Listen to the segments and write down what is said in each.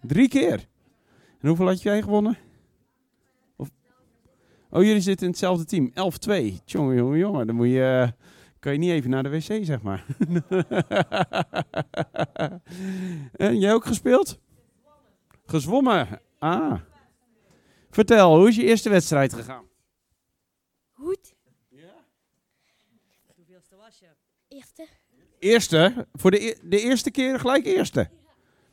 Drie keer. En hoeveel had jij gewonnen? Of... Oh, jullie zitten in hetzelfde team. 11-2. Jongen, jongen, jongen. Dan moet je, kan je niet even naar de wc, zeg maar. en jij ook gespeeld? Gezwommen. Ah. Vertel, hoe is je eerste wedstrijd gegaan? Goed. Hoeveelste was je? Eerste. Eerste? Voor de, e- de eerste keer gelijk eerste?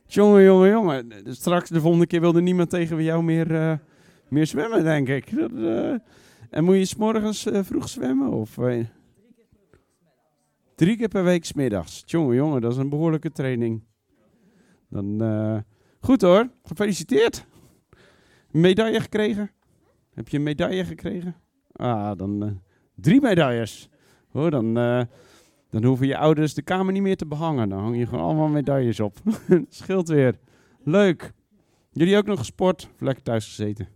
Jongen, jongen, jongen. Straks de volgende keer wilde niemand tegen jou meer, eh, meer zwemmen, denk ik. Dat, eh, en moet je s'morgens eh vroeg zwemmen? Of? Drie keer per week smiddags. Jongen, jongen, dat is een behoorlijke training. Dan, goed hoor, gefeliciteerd. Medaille gekregen? Heb je een medaille gekregen? Ah, dan drie medailles. Hoor, dan, dan hoeven je ouders de kamer niet meer te behangen. Dan hang je gewoon allemaal medailles op. Scheelt weer. Leuk. Jullie ook nog gesport? Of lekker thuis gezeten?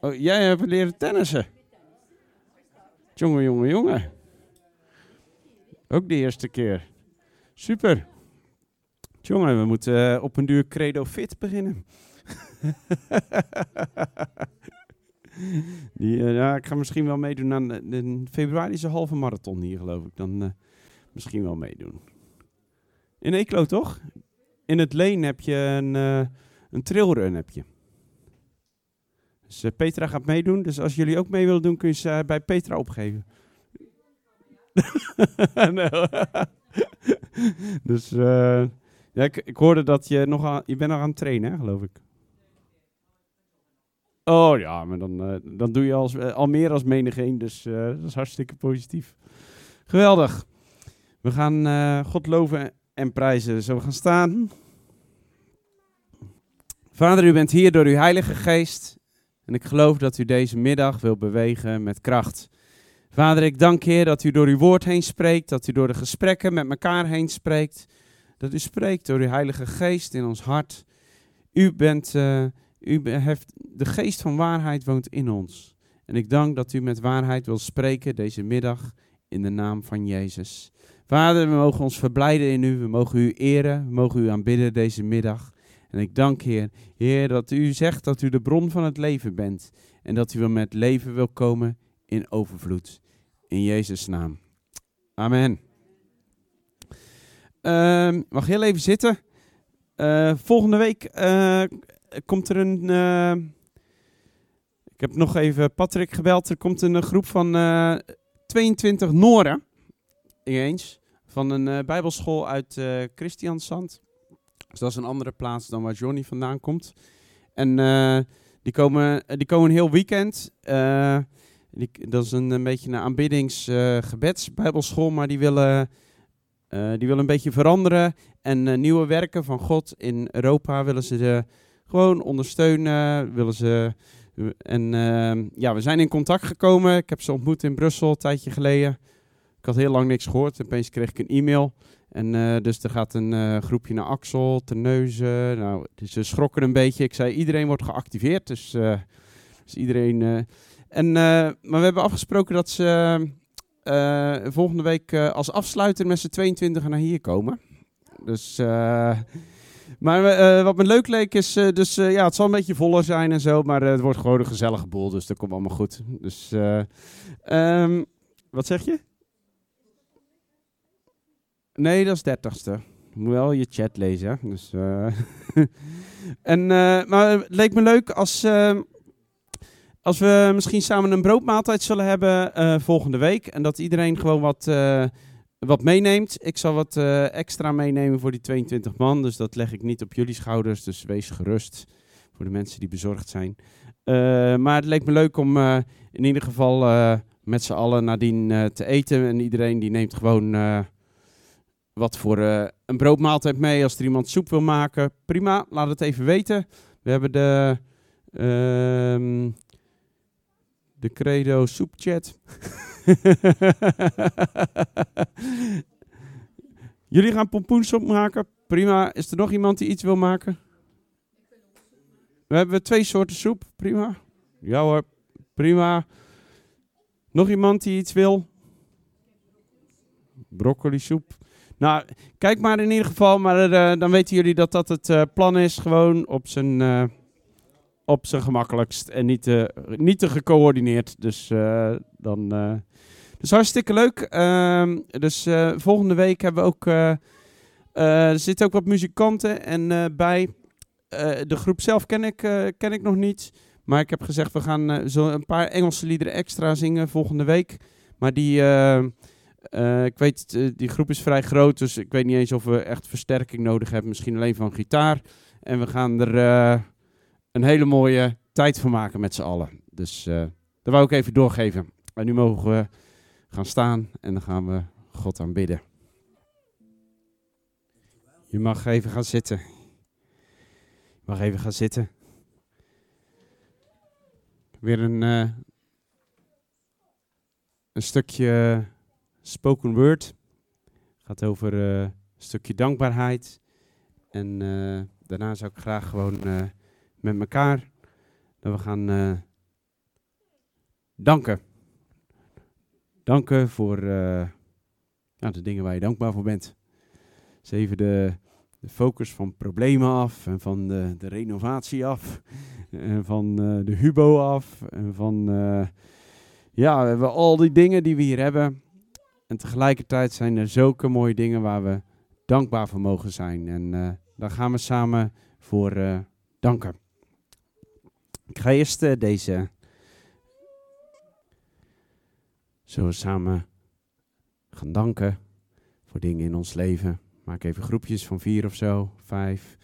Oh, jij hebt leren tennissen. Jongen, jongen, jongen. Ook de eerste keer. Super. Jongen, we moeten eh, op een duur credo fit beginnen. Die, eh, ja, ik ga misschien wel meedoen aan de, de februari is een halve marathon hier, geloof ik. Dan eh, misschien wel meedoen. In Eeklo, toch? In het Leen heb je een, eh, een trailrun. Heb je. Dus Petra gaat meedoen. Dus als jullie ook mee willen doen, kun je ze bij Petra opgeven. Dus ja, ik, ik hoorde dat je nog aan, je bent nog aan het trainen, geloof ik. Oh ja, maar dan, dan doe je als, eh, al meer als menigeen, dus eh, dat is hartstikke positief. Geweldig. We gaan God loven en prijzen. Zullen we gaan staan? Vader, u bent hier door uw Heilige Geest. En ik geloof dat u deze middag wil bewegen met kracht. Vader, ik dank Heer dat u door uw woord heen spreekt, dat u door de gesprekken met elkaar heen spreekt. Dat u spreekt door uw Heilige Geest in ons hart. U bent, u heeft, de geest van waarheid woont in ons. En ik dank dat u met waarheid wil spreken deze middag in de naam van Jezus. Vader, we mogen ons verblijden in u, we mogen u eren, we mogen u aanbidden deze middag. En ik dank Heer, Heer, dat u zegt dat u de bron van het leven bent. En dat u met leven wil komen in overvloed. In Jezus' naam. Amen. Ehm, mag heel even zitten. Eh, volgende week eh, komt er een. eh, ik heb nog even Patrick gebeld. Er komt een eh, groep van eh, 22 Noren. Ineens. Van een eh, Bijbelschool uit eh Christiansand. Dus dat is een andere plaats dan waar Johnny vandaan komt. En eh, die, komen, die komen een heel weekend. Eh, dat is een, een beetje een aanbiddings-gebedsbijbelschool, maar die willen, eh, die willen een beetje veranderen. En eh, nieuwe werken van God in Europa willen ze de, gewoon ondersteunen. Willen ze, en eh, ja, we zijn in contact gekomen. Ik heb ze ontmoet in Brussel een tijdje geleden. Ik had heel lang niks gehoord. Opeens kreeg ik een e-mail. En eh, dus er gaat een eh, groepje naar Axel, Terneuzen. Nou, dus ze schrokken een beetje. Ik zei, iedereen wordt geactiveerd. Dus, eh, dus iedereen... en, maar we hebben afgesproken dat ze volgende week als afsluiter met z'n 22 naar hier komen. Dus... maar eh, wat me leuk leek is, eh, dus eh, ja, het zal een beetje voller zijn en zo, maar het wordt gewoon een gezellige boel, dus dat komt allemaal goed. Dus, eh, ehm, wat zeg je? Nee, dat is dertigste. Moet wel je chat lezen, hè. Dus, eh, en, maar het leek me leuk als, eh, als we misschien samen een broodmaaltijd zullen hebben volgende week. En dat iedereen gewoon wat, wat meeneemt. Ik zal wat eh, extra meenemen voor die 22 man. Dus dat leg ik niet op jullie schouders. Dus wees gerust voor de mensen die bezorgd zijn. Eh, maar het leek me leuk om eh, in ieder geval met z'n allen nadien te eten. En iedereen die neemt gewoon wat voor een broodmaaltijd mee. Als er iemand soep wil maken, prima. Laat het even weten. We hebben de, ehm, de Credo soepchat. Jullie gaan pompoensoep maken. Prima. Is er nog iemand die iets wil maken? We hebben twee soorten soep. Prima. Ja hoor. Prima. Nog iemand die iets wil? Broccoli soep. Nou, kijk maar in ieder geval, maar eh, dan weten jullie dat dat het eh, plan is. Gewoon op zijn, eh, op zijn gemakkelijkst en niet niet te gecoördineerd. Dus dan. dus hartstikke leuk. Ehm, dus eh, volgende week hebben we ook. eh, er zitten ook wat muzikanten en bij. de groep zelf ken ik, ken ik nog niet. Maar ik heb gezegd, we gaan zo een paar Engelse liederen extra zingen volgende week. Maar die, ik weet, die groep is vrij groot, dus ik weet niet eens of we echt versterking nodig hebben. Misschien alleen van gitaar. En we gaan er een hele mooie tijd van maken met z'n allen. Dus dat wou ik even doorgeven. En nu mogen we gaan staan en dan gaan we God aanbidden. Je mag even gaan zitten. Je mag even gaan zitten. Weer een, eh, een stukje spoken word. Gaat over eh, een stukje dankbaarheid. En eh, daarna zou ik graag gewoon met elkaar dat we gaan danken. Danken voor eh, ja, de dingen waar je dankbaar voor bent. Dus even de, focus van problemen af en van de, de renovatie af. En van eh, de hubo af. En van, eh, ja, we hebben al die dingen die we hier hebben. En tegelijkertijd zijn er zulke mooie dingen waar we dankbaar voor mogen zijn. En daar gaan we samen voor danken. Ik ga eerst deze. Zullen we samen gaan danken voor dingen in ons leven. Maak even groepjes van vier of zo, vijf.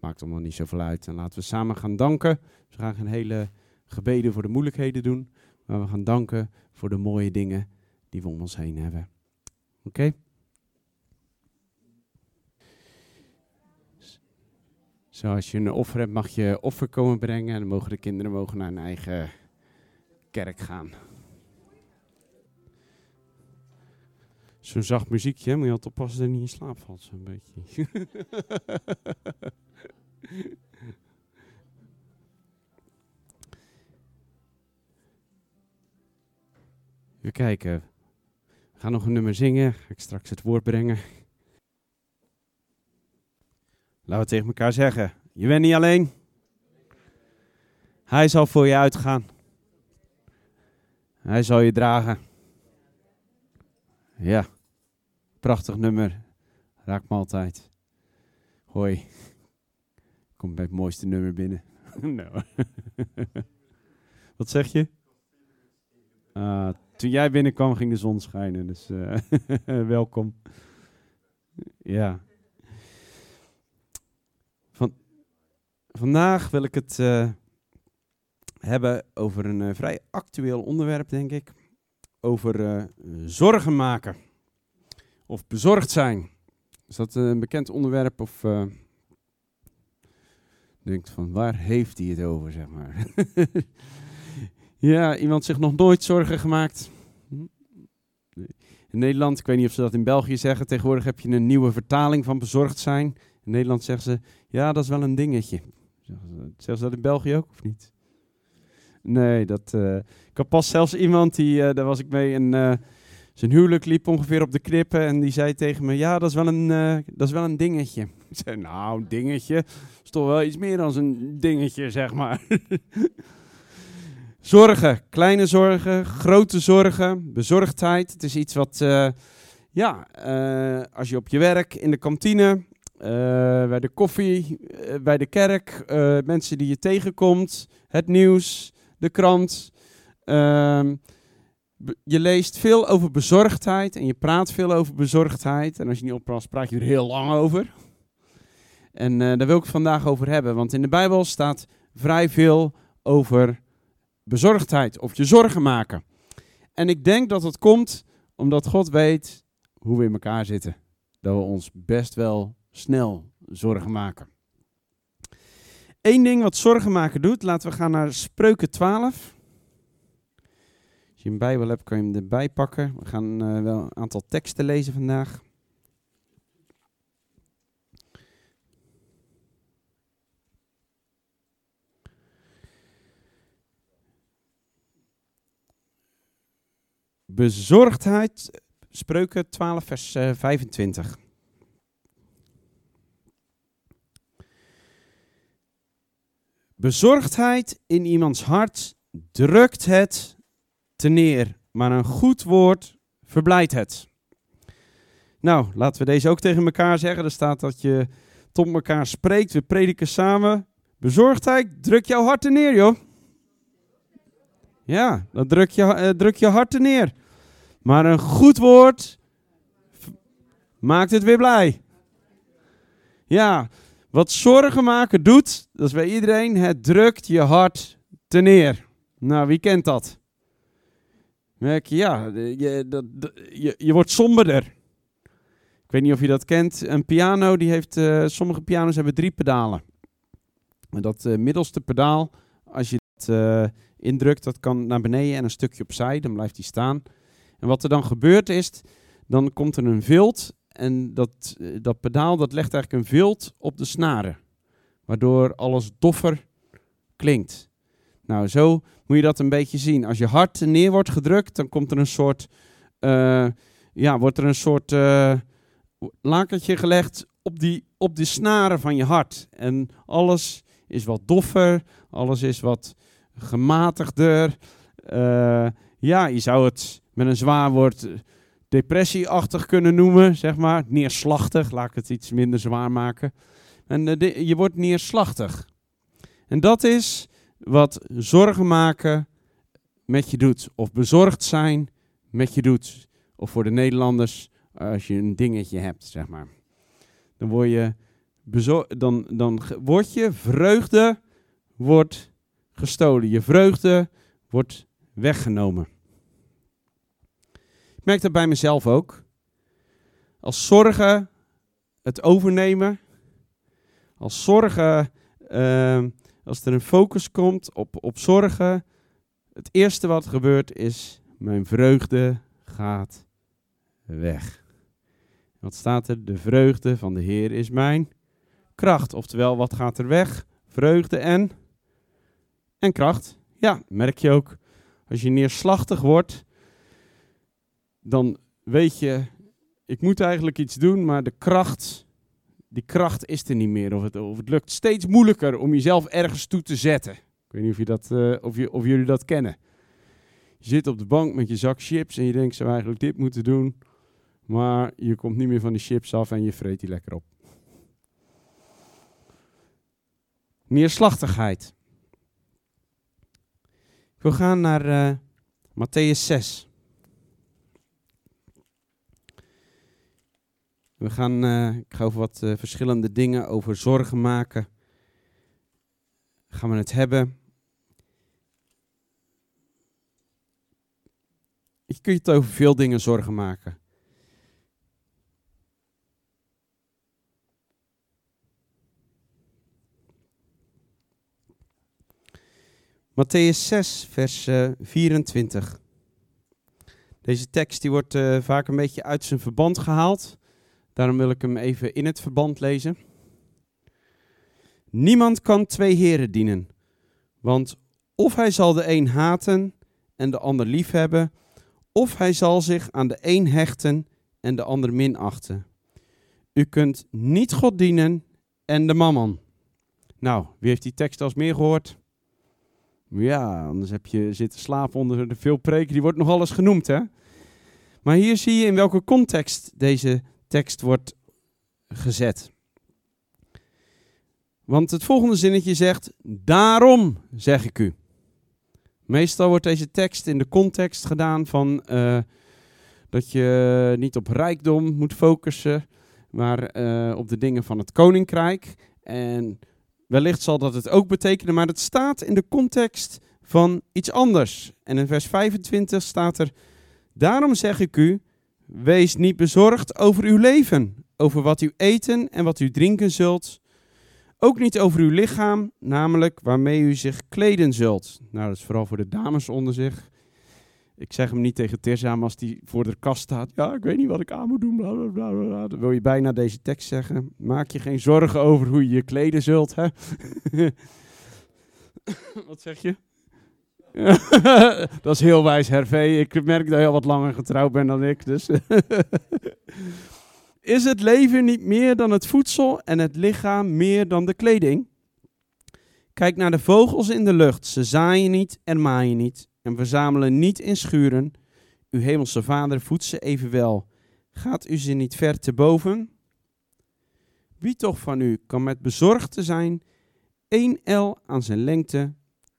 Maakt allemaal niet zoveel uit. En laten we samen gaan danken. We gaan geen hele gebeden voor de moeilijkheden doen. Maar we gaan danken voor de mooie dingen die we om ons heen hebben. Oké? Zo, als je een offer hebt, mag je offer komen brengen. En dan mogen de kinderen mogen naar hun eigen kerk gaan. Zo'n zacht muziekje, moet je altijd oppassen dat je niet in slaap valt, zo'n beetje. Even kijken. We gaan nog een nummer zingen. Ga ik straks het woord brengen. Laten we tegen elkaar zeggen. Je bent niet alleen. Hij zal voor je uitgaan. Hij zal je dragen. Ja. Prachtig nummer. Raakt me altijd. Hoi. Kom bij het mooiste nummer binnen. nou. Wat zeg je? Ah, toen jij binnenkwam ging de zon schijnen, dus eh, welkom. Ja. Van, vandaag wil ik het eh, hebben over een eh, vrij actueel onderwerp, denk ik. Over eh, zorgen maken. Of bezorgd zijn. Is dat een bekend onderwerp of... eh, denkt van, waar heeft hij het over, zeg maar. ja, iemand zich nog nooit zorgen gemaakt. In Nederland, ik weet niet of ze dat in België zeggen, tegenwoordig heb je een nieuwe vertaling van bezorgd zijn. In Nederland zeggen ze, ja, dat is wel een dingetje. Zeggen ze, zeggen ze dat in België ook, of niet? Nee, dat... eh, ik had pas zelfs iemand, die, eh, daar was ik mee, en eh, zijn huwelijk liep ongeveer op de knippen. En die zei tegen me, ja, dat is wel een, dat is wel een dingetje. Ik zei, nou, een dingetje is toch wel iets meer dan een dingetje, zeg maar. zorgen, kleine zorgen, grote zorgen, bezorgdheid. Het is iets wat, ja, als je op je werk, in de kantine, bij de koffie, bij de kerk, mensen die je tegenkomt, het nieuws, de krant. ehm, je leest veel over bezorgdheid en je praat veel over bezorgdheid. En als je niet oppast, praat je er heel lang over. En eh, daar wil ik het vandaag over hebben, want in de Bijbel staat vrij veel over bezorgdheid of je zorgen maken. En ik denk dat het komt omdat God weet hoe we in elkaar zitten. Dat we ons best wel snel zorgen maken. Eén ding wat zorgen maken doet, laten we gaan naar Spreuken 12. Als je een Bijbel hebt, kan je hem erbij pakken. We gaan eh, wel een aantal teksten lezen vandaag. Bezorgdheid, Spreuken 12, vers eh, 25. Bezorgdheid in iemands hart drukt het te neer, maar een goed woord verblijdt het. Nou, laten we deze ook tegen elkaar zeggen. Er staat dat je tot elkaar spreekt. We prediken samen. Bezorgdheid, druk jouw harten neer, joh. Ja, dan druk je, uh, druk je harten neer. Maar een goed woord maakt het weer blij. Ja, wat zorgen maken doet, dat is bij iedereen, het drukt je hart te neer. Nou, wie kent dat? Merk je, ja, je, dat, je, je wordt somberder. Ik weet niet of je dat kent. Een piano, die heeft, uh, sommige piano's hebben drie pedalen. En dat uh, middelste pedaal, als je dat uh, indrukt, dat kan naar beneden en een stukje opzij, dan blijft die staan. En wat er dan gebeurt is, dan komt er een vilt en dat, dat pedaal dat legt eigenlijk een vilt op de snaren. Waardoor alles doffer klinkt. Nou, zo moet je dat een beetje zien. Als je hart neer wordt gedrukt, dan komt er een soort, uh, ja, wordt er een soort uh, lakertje gelegd op die, op die snaren van je hart. En alles is wat doffer, alles is wat gematigder. Ja, je zou het met een zwaar woord depressieachtig kunnen noemen, zeg maar. Neerslachtig, laat ik het iets minder zwaar maken. En de, je wordt neerslachtig. En dat is wat zorgen maken met je doet. Of bezorgd zijn met je doet. Of voor de Nederlanders, als je een dingetje hebt, zeg maar. Dan word je, dan, dan wordt je vreugde wordt gestolen. Je vreugde wordt weggenomen. Ik merk dat bij mezelf ook. Als zorgen het overnemen, als zorgen uh, als er een focus komt op, op zorgen, het eerste wat gebeurt is, mijn vreugde gaat weg. Wat staat er? De vreugde van de Heer is mijn kracht. Oftewel, wat gaat er weg? Vreugde en, en kracht. Ja, merk je ook. Als je neerslachtig wordt, dan weet je, ik moet eigenlijk iets doen, maar de kracht die kracht is er niet meer. Of het, of het lukt steeds moeilijker om jezelf ergens toe te zetten. Ik weet niet of, je dat, uh, of, je, of jullie dat kennen. Je zit op de bank met je zak chips en je denkt, zou eigenlijk dit moeten doen. Maar je komt niet meer van die chips af en je vreet die lekker op. Neerslachtigheid. We gaan naar uh, Matthäus 6. We gaan, uh, ik ga over wat uh, verschillende dingen over zorgen maken. Gaan we het hebben. Je kunt het over veel dingen zorgen maken. Matthäus 6, vers uh, 24. Deze tekst die wordt vaak een beetje uit zijn verband gehaald. Daarom wil ik hem even in het verband lezen. Niemand kan twee heren dienen, want of hij zal de een haten en de ander liefhebben, of hij zal zich aan de een hechten en de ander minachten. U kunt niet God dienen en de mammon. Nou, wie heeft die tekst als meer gehoord? Ja, anders heb je zitten slapen onder de veel preken. Die wordt nog alles genoemd, hè? Maar hier zie je in welke context deze tekst wordt gezet. Want het volgende zinnetje zegt: Daarom zeg ik u. Meestal wordt deze tekst in de context gedaan van uh, dat je niet op rijkdom moet focussen, maar uh, op de dingen van het koninkrijk. En wellicht zal dat het ook betekenen, maar het staat in de context van iets anders. En in vers 25 staat er: Daarom zeg ik u, Wees niet bezorgd over uw leven, over wat u eten en wat u drinken zult. Ook niet over uw lichaam, namelijk waarmee u zich kleden zult. Nou, dat is vooral voor de dames onder zich. Ik zeg hem niet tegen Tirza, als die voor de kast staat. Ja, ik weet niet wat ik aan moet doen. Bla, bla, bla, Dan wil je bijna deze tekst zeggen. Maak je geen zorgen over hoe je je kleden zult. Hè? wat zeg je? dat is heel wijs, Hervé. Ik merk dat je al wat langer getrouwd bent dan ik. Dus. is het leven niet meer dan het voedsel en het lichaam meer dan de kleding? Kijk naar de vogels in de lucht. Ze zaaien niet en maaien niet en verzamelen niet in schuren. Uw hemelse vader voedt ze evenwel. Gaat u ze niet ver te boven? Wie toch van u kan met bezorgd te zijn één el aan zijn lengte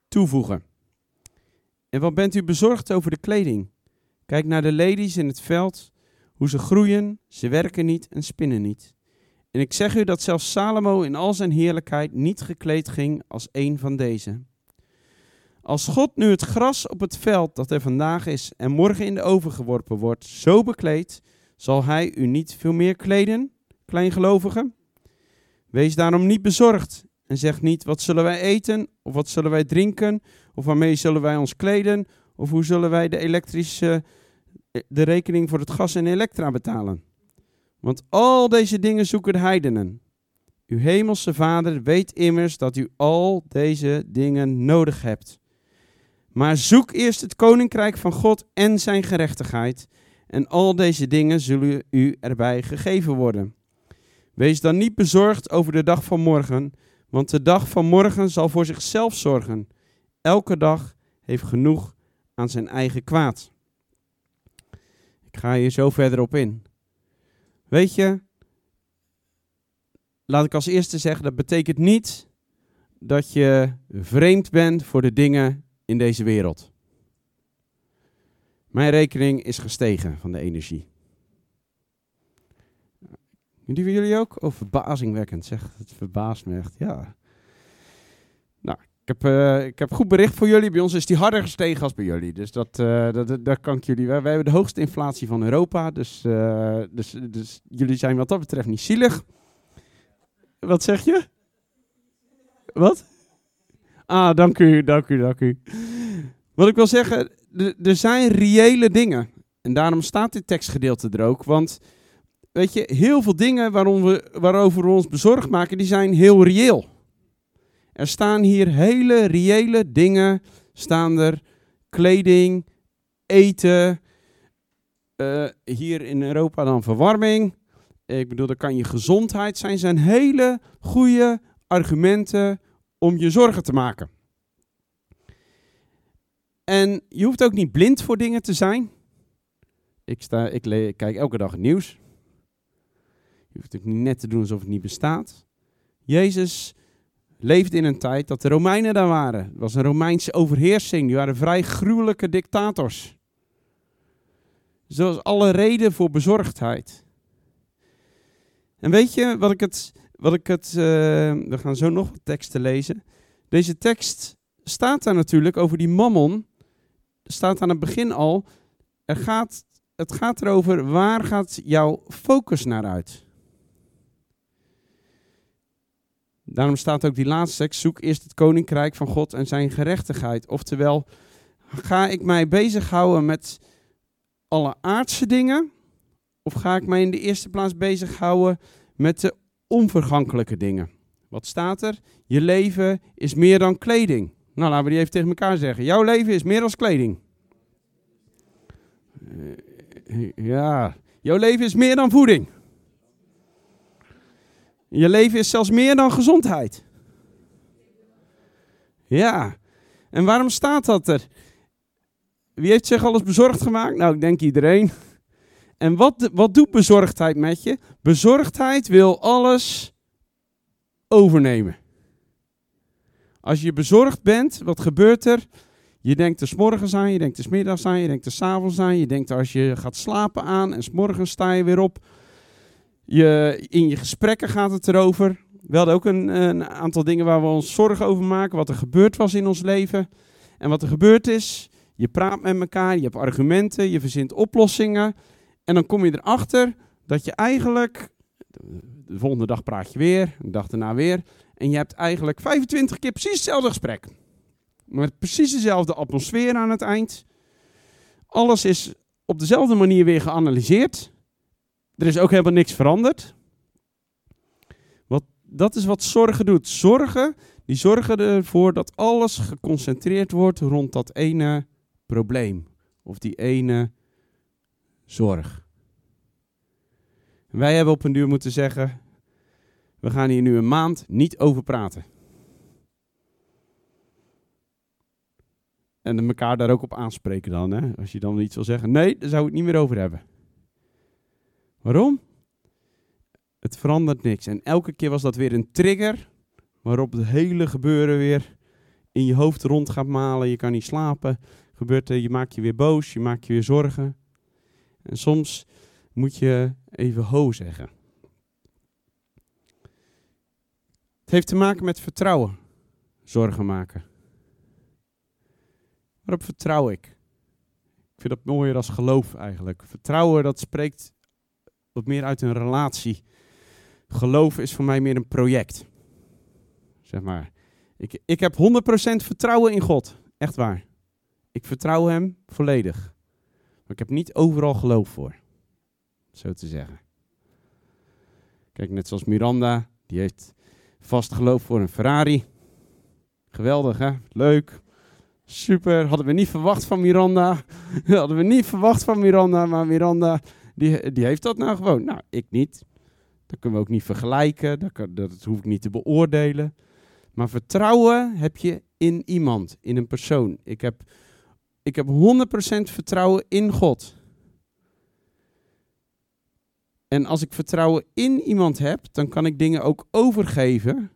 toevoegen? En wat bent u bezorgd over de kleding? Kijk naar de ladies in het veld, hoe ze groeien, ze werken niet en spinnen niet. En ik zeg u dat zelfs Salomo in al zijn heerlijkheid niet gekleed ging als een van deze. Als God nu het gras op het veld dat er vandaag is en morgen in de oven geworpen wordt, zo bekleedt, zal hij u niet veel meer kleden, kleingelovigen? Wees daarom niet bezorgd en zeg niet, wat zullen wij eten, of wat zullen wij drinken, of waarmee zullen wij ons kleden, of hoe zullen wij de elektrische, de rekening voor het gas en elektra betalen? Want al deze dingen zoeken de heidenen. Uw hemelse Vader weet immers dat u al deze dingen nodig hebt. Maar zoek eerst het koninkrijk van God en zijn gerechtigheid, en al deze dingen zullen u erbij gegeven worden. Wees dan niet bezorgd over de dag van morgen, want de dag van morgen zal voor zichzelf zorgen. Elke dag heeft genoeg aan zijn eigen kwaad. Ik ga hier zo verder op in. Weet je, laat ik als eerste zeggen, dat betekent niet dat je vreemd bent voor de dingen in deze wereld. Mijn rekening is gestegen van de energie. Die van jullie ook? Oh, verbazingwekkend, zeg. Het verbaast me echt, ja. Nou, ik heb, uh, ik heb goed bericht voor jullie. Bij ons is die harder gestegen als bij jullie. Dus dat, uh, dat, dat kan ik jullie... Wij, wij hebben de hoogste inflatie van Europa. Dus, uh, dus, dus jullie zijn wat dat betreft niet zielig. Wat zeg je? Wat? Ah, dank u, dank u, dank u. Wat ik wil zeggen, er zijn reële dingen. En daarom staat dit tekstgedeelte er ook. Want weet je, heel veel dingen waarom we, waarover we ons bezorgd maken, die zijn heel reëel. Er staan hier hele reële dingen, staan er kleding, eten, uh, hier in Europa dan verwarming. Ik bedoel, dat kan je gezondheid zijn. zijn hele goede argumenten om je zorgen te maken. En je hoeft ook niet blind voor dingen te zijn. Ik, sta, ik, ik kijk elke dag het nieuws. Je hoeft niet net te doen alsof het niet bestaat. Jezus leefde in een tijd dat de Romeinen daar waren. Het was een Romeinse overheersing. Die waren vrij gruwelijke dictators. Dus alle reden voor bezorgdheid. En weet je wat ik het. Wat ik het uh, we gaan zo nog wat teksten lezen. Deze tekst staat daar natuurlijk over die mammon. Staat aan het begin al. Er gaat, het gaat erover waar gaat jouw focus naar uit. Daarom staat ook die laatste tekst, zoek eerst het koninkrijk van God en zijn gerechtigheid. Oftewel, ga ik mij bezighouden met alle aardse dingen? Of ga ik mij in de eerste plaats bezighouden met de onvergankelijke dingen? Wat staat er? Je leven is meer dan kleding. Nou, laten we die even tegen elkaar zeggen. Jouw leven is meer dan kleding. Uh, ja, jouw leven is meer dan voeding. Je leven is zelfs meer dan gezondheid. Ja. En waarom staat dat er? Wie heeft zich alles bezorgd gemaakt? Nou, ik denk iedereen. En wat, wat doet bezorgdheid met je? Bezorgdheid wil alles overnemen. Als je bezorgd bent, wat gebeurt er? Je denkt er s morgens aan, je denkt er s middags aan, je denkt er s avonds aan, je denkt als je gaat slapen aan en s morgens sta je weer op. Je, in je gesprekken gaat het erover. We hadden ook een, een, aantal dingen waar we ons zorgen over maken. Wat er gebeurd was in ons leven. En wat er gebeurd is. Je praat met elkaar, je hebt argumenten, je verzint oplossingen. En dan kom je erachter dat je eigenlijk. De volgende dag praat je weer, de dag daarna weer. En je hebt eigenlijk 25 keer precies hetzelfde gesprek. Met precies dezelfde atmosfeer aan het eind. Alles is op dezelfde manier weer geanalyseerd. Er is ook helemaal niks veranderd. Wat, dat is wat zorgen doet. Zorgen, die zorgen ervoor dat alles geconcentreerd wordt rond dat ene probleem. Of die ene zorg. wij hebben op een duur moeten zeggen, we gaan hier nu een maand niet over praten. En elkaar daar ook op aanspreken dan. Hè? Als je dan iets wil zeggen. Nee, daar zou ik het niet meer over hebben. Waarom? Het verandert niks. En elke keer was dat weer een trigger. Waarop het hele gebeuren weer in je hoofd rond gaat malen. Je kan niet slapen. Gebeurt er, je maakt je weer boos. Je maakt je weer zorgen. En soms moet je even ho zeggen. Het heeft te maken met vertrouwen. Zorgen maken. Waarop vertrouw ik? Ik vind dat mooier als geloof eigenlijk. Vertrouwen, dat spreekt wat meer uit een relatie. Geloof is voor mij meer een project. Zeg maar. Ik, ik heb 100% vertrouwen in God. Echt waar. Ik vertrouw Hem volledig. Maar ik heb niet overal geloof voor. Zo te zeggen. Kijk, net zoals Miranda, die heeft vast geloof voor een Ferrari. Geweldig, hè? Leuk. Super. Hadden we niet verwacht van Miranda. Hadden we niet verwacht van Miranda. Maar Miranda, die, die heeft dat nou gewoon. Nou, ik niet. Dat kunnen we ook niet vergelijken. Dat, kan, dat hoef ik niet te beoordelen. Maar vertrouwen heb je in iemand, in een persoon. Ik heb, ik heb 100% vertrouwen in God. En als ik vertrouwen in iemand heb, dan kan ik dingen ook overgeven,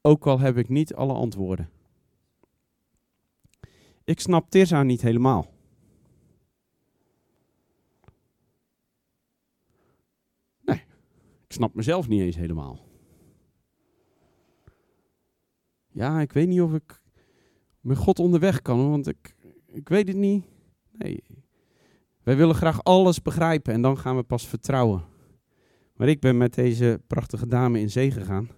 ook al heb ik niet alle antwoorden. Ik snap Tirza niet helemaal. Nee, ik snap mezelf niet eens helemaal. Ja, ik weet niet of ik met God onderweg kan, want ik, ik weet het niet. Nee, wij willen graag alles begrijpen en dan gaan we pas vertrouwen. Maar ik ben met deze prachtige dame in zee gegaan.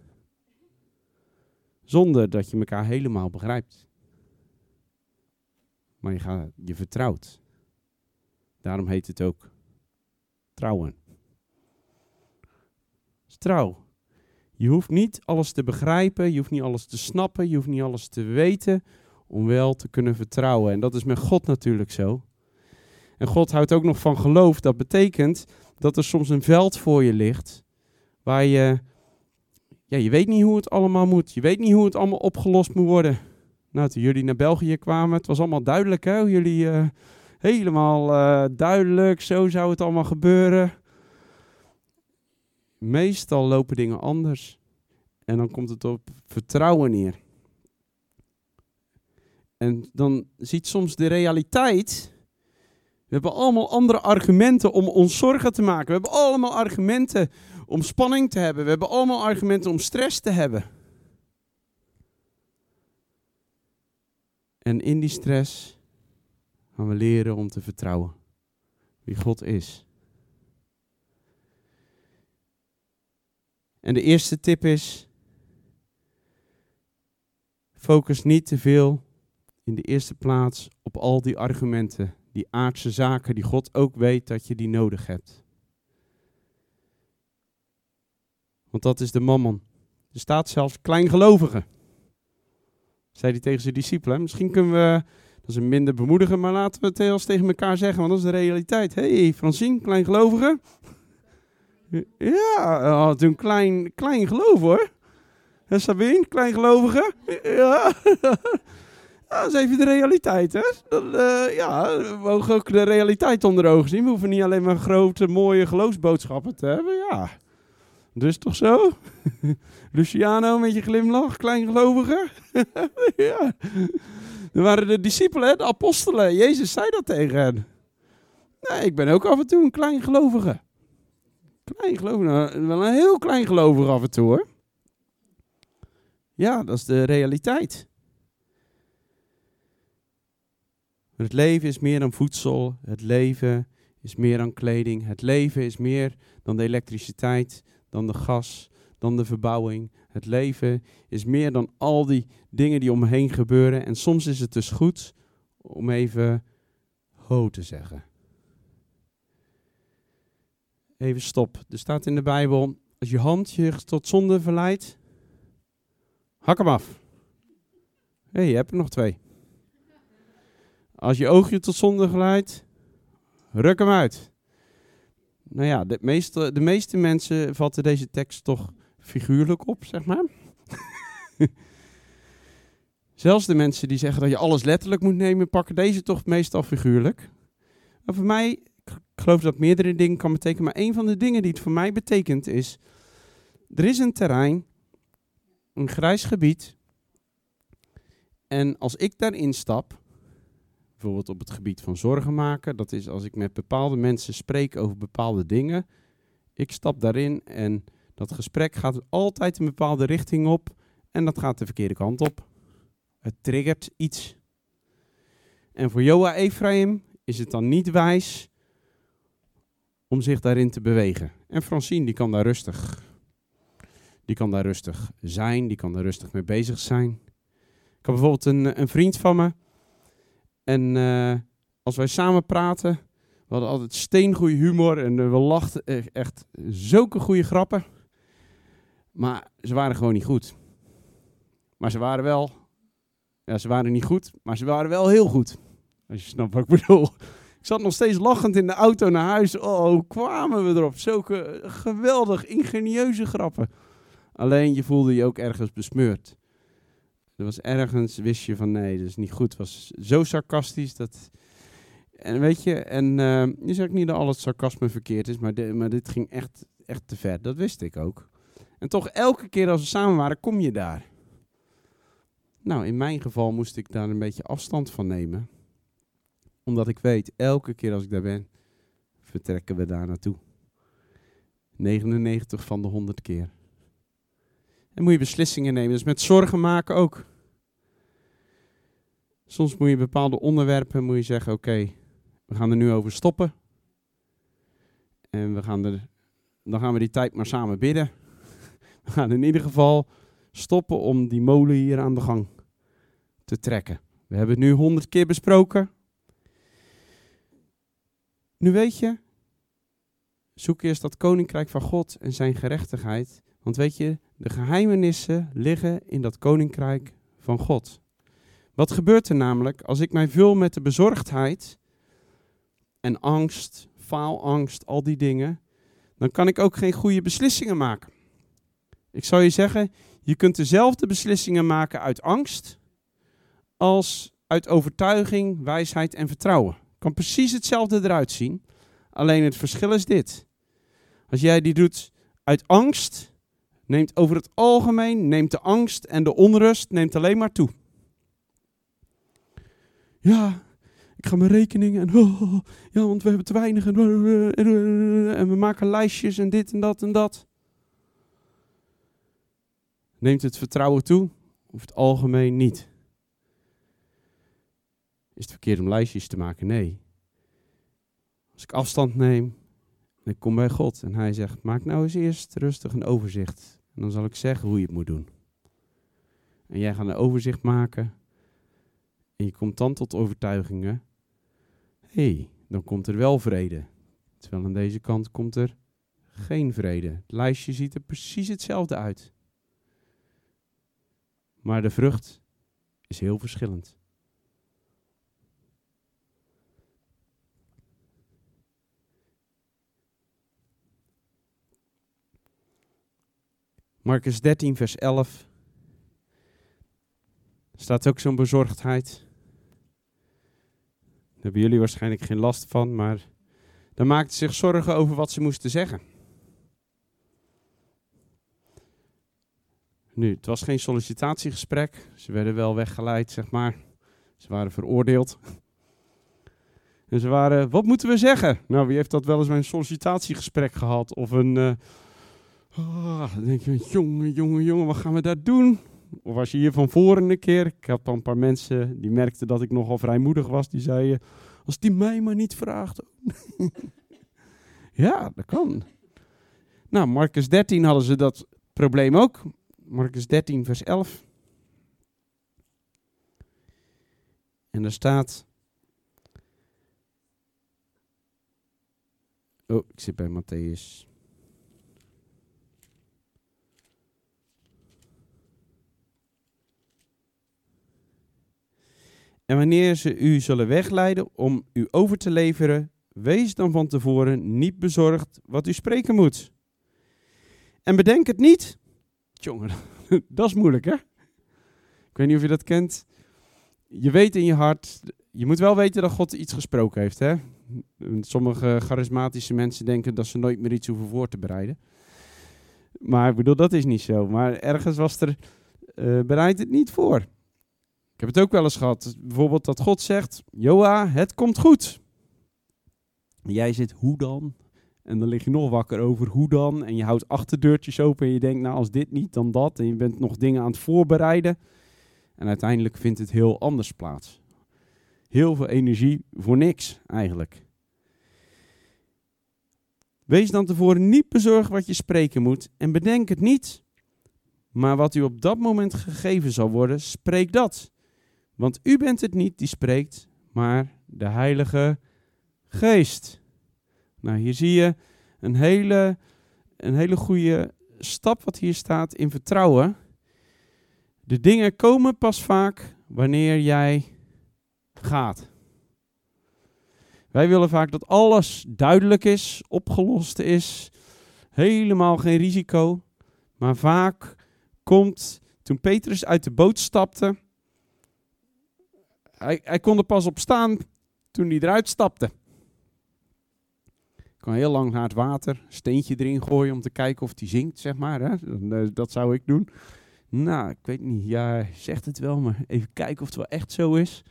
Zonder dat je elkaar helemaal begrijpt. Maar je, gaat, je vertrouwt. Daarom heet het ook trouwen. Trouw. Je hoeft niet alles te begrijpen, je hoeft niet alles te snappen, je hoeft niet alles te weten om wel te kunnen vertrouwen. En dat is met God natuurlijk zo. En God houdt ook nog van geloof. Dat betekent dat er soms een veld voor je ligt waar je, ja, je weet niet hoe het allemaal moet. Je weet niet hoe het allemaal opgelost moet worden. Nou, toen jullie naar België kwamen, het was allemaal duidelijk, hè? Jullie uh, helemaal uh, duidelijk, zo zou het allemaal gebeuren. Meestal lopen dingen anders. En dan komt het op vertrouwen neer. En dan ziet soms de realiteit we hebben allemaal andere argumenten om ons zorgen te maken. We hebben allemaal argumenten om spanning te hebben. We hebben allemaal argumenten om stress te hebben. En in die stress gaan we leren om te vertrouwen wie God is. En de eerste tip is: focus niet te veel in de eerste plaats op al die argumenten die aardse zaken die God ook weet dat je die nodig hebt. Want dat is de mammon. Er staat zelfs kleingelovigen. Zei hij tegen zijn discipelen. Misschien kunnen we, dat is een minder bemoedigen, maar laten we het eens tegen elkaar zeggen, want dat is de realiteit. Hé, hey, Francine, kleingelovige. Ja, een klein, klein geloof hoor. En Sabine, kleingelovige. Ja. dat is even de realiteit, hè? Uh, ja, we mogen ook de realiteit onder ogen zien. We hoeven niet alleen maar grote, mooie geloofsboodschappen te hebben, ja. Dus toch zo? Luciano met je glimlach, kleingelovige. ja. Er waren de discipelen, de apostelen. Jezus zei dat tegen hen. Nee, ik ben ook af en toe een kleingelovige. Kleingelovige, nou, wel een heel kleingelovige af en toe hoor. Ja, dat is de realiteit. Het leven is meer dan voedsel. Het leven is meer dan kleding. Het leven is meer dan de elektriciteit, dan de gas, dan de verbouwing. Het leven is meer dan al die dingen die om me heen gebeuren. En soms is het dus goed om even ho te zeggen. Even stop. Er staat in de Bijbel, als je hand je tot zonde verleidt, hak hem af. Hé, hey, je hebt er nog twee. Als je oogje tot zonde geleidt, ruk hem uit. Nou ja, de meeste, de meeste mensen vatten deze tekst toch figuurlijk op, zeg maar. Zelfs de mensen die zeggen dat je alles letterlijk moet nemen, pakken deze toch meestal figuurlijk. Maar voor mij, geloof dat meerdere dingen kan betekenen, maar een van de dingen die het voor mij betekent is, er is een terrein, een grijs gebied, en als ik daarin stap, bijvoorbeeld op het gebied van zorgen maken, dat is als ik met bepaalde mensen spreek over bepaalde dingen, ik stap daarin en dat gesprek gaat altijd een bepaalde richting op en dat gaat de verkeerde kant op. Het triggert iets. En voor Joa Ephraim is het dan niet wijs om zich daarin te bewegen. En Francine, die kan daar rustig. Die kan daar rustig zijn, die kan daar rustig mee bezig zijn. Ik heb bijvoorbeeld een, een vriend van me. En uh, als wij samen praten, we hadden altijd steengoede humor en we lachten echt zulke goede grappen. Maar ze waren gewoon niet goed. Maar ze waren wel, ja, ze waren niet goed, maar ze waren wel heel goed. Als je snapt wat ik bedoel. Ik zat nog steeds lachend in de auto naar huis. Oh, kwamen we erop? Zulke geweldig ingenieuze grappen. Alleen je voelde je ook ergens besmeurd. Er was ergens, wist je van nee, dat is niet goed. Het was zo sarcastisch dat. En weet je, en uh, nu zeg ik niet dat al het sarcasme verkeerd is, maar, de, maar dit ging echt, echt te ver. Dat wist ik ook. En toch, elke keer als we samen waren, kom je daar. Nou, in mijn geval moest ik daar een beetje afstand van nemen. Omdat ik weet, elke keer als ik daar ben, vertrekken we daar naartoe. 99 van de 100 keer. En moet je beslissingen nemen. Dus met zorgen maken ook. Soms moet je bepaalde onderwerpen moet je zeggen: oké, we gaan er nu over stoppen. En we gaan er, dan gaan we die tijd maar samen bidden. We gaan in ieder geval stoppen om die molen hier aan de gang te trekken. We hebben het nu honderd keer besproken. Nu weet je, zoek eerst dat koninkrijk van God en zijn gerechtigheid. Want weet je, de geheimenissen liggen in dat koninkrijk van God. Wat gebeurt er namelijk als ik mij vul met de bezorgdheid en angst, faalangst, al die dingen, dan kan ik ook geen goede beslissingen maken. Ik zou je zeggen, je kunt dezelfde beslissingen maken uit angst als uit overtuiging, wijsheid en vertrouwen. Kan precies hetzelfde eruit zien. Alleen het verschil is dit. Als jij die doet uit angst, neemt over het algemeen, neemt de angst en de onrust neemt alleen maar toe. Ja, ik ga mijn rekeningen en oh, ja, want we hebben te weinig en, en we maken lijstjes en dit en dat en dat. Neemt het vertrouwen toe? Of het algemeen niet? Is het verkeerd om lijstjes te maken? Nee. Als ik afstand neem en ik kom bij God en hij zegt, maak nou eens eerst rustig een overzicht. En dan zal ik zeggen hoe je het moet doen. En jij gaat een overzicht maken en je komt dan tot overtuigingen. Hé, hey, dan komt er wel vrede. Terwijl aan deze kant komt er geen vrede. Het lijstje ziet er precies hetzelfde uit. Maar de vrucht is heel verschillend. Marcus 13, vers 11. Staat ook zo'n bezorgdheid. Daar hebben jullie waarschijnlijk geen last van, maar dan maakten zich zorgen over wat ze moesten zeggen. Nu, het was geen sollicitatiegesprek. Ze werden wel weggeleid, zeg maar. Ze waren veroordeeld. En ze waren, wat moeten we zeggen? Nou, wie heeft dat wel eens bij een sollicitatiegesprek gehad? Of een, uh, oh, dan denk je, jongen, jongen, jongen, wat gaan we daar doen? Of was je hier van voren een keer? Ik had dan een paar mensen die merkten dat ik nogal vrijmoedig was. Die zeiden, als die mij maar niet vraagt. ja, dat kan. Nou, Marcus 13 hadden ze dat probleem ook. Marcus 13, vers 11. En daar staat. Oh, ik zit bij Matthäus. En wanneer ze u zullen wegleiden om u over te leveren, wees dan van tevoren niet bezorgd wat u spreken moet. En bedenk het niet Jongen, dat is moeilijk hè? Ik weet niet of je dat kent. Je weet in je hart, je moet wel weten dat God iets gesproken heeft. Hè? Sommige charismatische mensen denken dat ze nooit meer iets hoeven voor te bereiden. Maar ik bedoel, dat is niet zo. Maar ergens was er, uh, bereid het niet voor. Ik heb het ook wel eens gehad. Bijvoorbeeld dat God zegt, Joa, het komt goed. Jij zit, hoe dan? En dan lig je nog wakker over hoe dan. En je houdt achterdeurtjes open en je denkt, nou als dit niet, dan dat. En je bent nog dingen aan het voorbereiden. En uiteindelijk vindt het heel anders plaats. Heel veel energie voor niks eigenlijk. Wees dan tevoren niet bezorgd wat je spreken moet en bedenk het niet. Maar wat u op dat moment gegeven zal worden, spreek dat. Want u bent het niet die spreekt, maar de Heilige Geest. Nou, hier zie je een hele, een hele goede stap wat hier staat in vertrouwen. De dingen komen pas vaak wanneer jij gaat. Wij willen vaak dat alles duidelijk is, opgelost is, helemaal geen risico. Maar vaak komt, toen Petrus uit de boot stapte, hij, hij kon er pas op staan toen hij eruit stapte. Ik kan heel lang naar het water, steentje erin gooien om te kijken of hij zinkt, zeg maar. Hè? Eh, dat zou ik doen. Nou, ik weet niet. Ja, zegt het wel, maar even kijken of het wel echt zo is.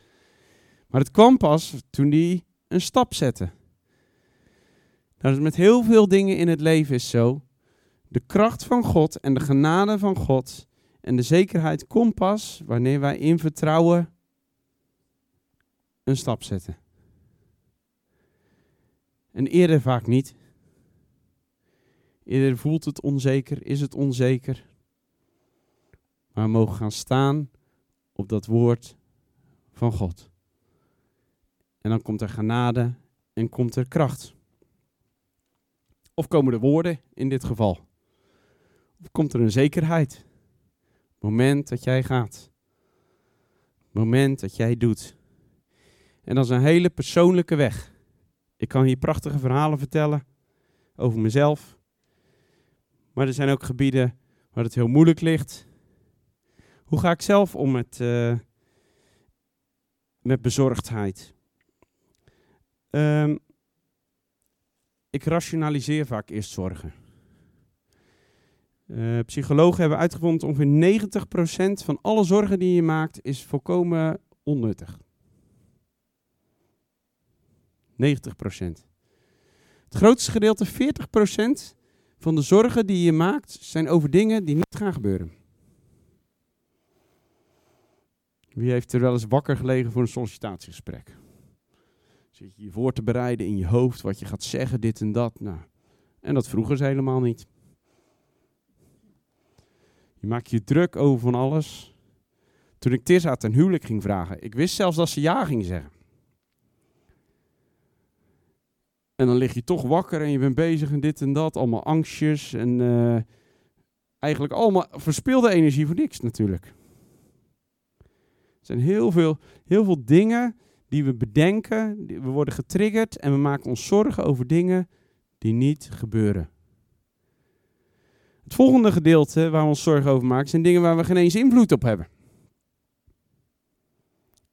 Maar het kwam pas toen hij een stap zette. Nou, met heel veel dingen in het leven is zo. De kracht van God en de genade van God en de zekerheid komt pas wanneer wij in vertrouwen een stap zetten. En eerder vaak niet. Eerder voelt het onzeker, is het onzeker. Maar we mogen gaan staan op dat woord van God. En dan komt er genade en komt er kracht. Of komen er woorden in dit geval? Of komt er een zekerheid? Moment dat jij gaat. Moment dat jij doet. En dat is een hele persoonlijke weg. Ik kan hier prachtige verhalen vertellen over mezelf. Maar er zijn ook gebieden waar het heel moeilijk ligt. Hoe ga ik zelf om met, uh, met bezorgdheid? Um, ik rationaliseer vaak eerst zorgen. Uh, psychologen hebben uitgevonden ongeveer 90% van alle zorgen die je maakt is volkomen onnuttig. 90%. Het grootste gedeelte, 40% van de zorgen die je maakt, zijn over dingen die niet gaan gebeuren. Wie heeft er wel eens wakker gelegen voor een sollicitatiegesprek? Zit je je voor te bereiden in je hoofd, wat je gaat zeggen, dit en dat. Nou, en dat vroegen ze helemaal niet. Je maakt je druk over van alles. Toen ik Tissa ten huwelijk ging vragen, ik wist zelfs dat ze ja ging zeggen. En dan lig je toch wakker en je bent bezig en dit en dat, allemaal angstjes en uh, eigenlijk allemaal verspilde energie voor niks natuurlijk. Er zijn heel veel, heel veel dingen die we bedenken, we worden getriggerd en we maken ons zorgen over dingen die niet gebeuren. Het volgende gedeelte waar we ons zorgen over maken zijn dingen waar we geen eens invloed op hebben.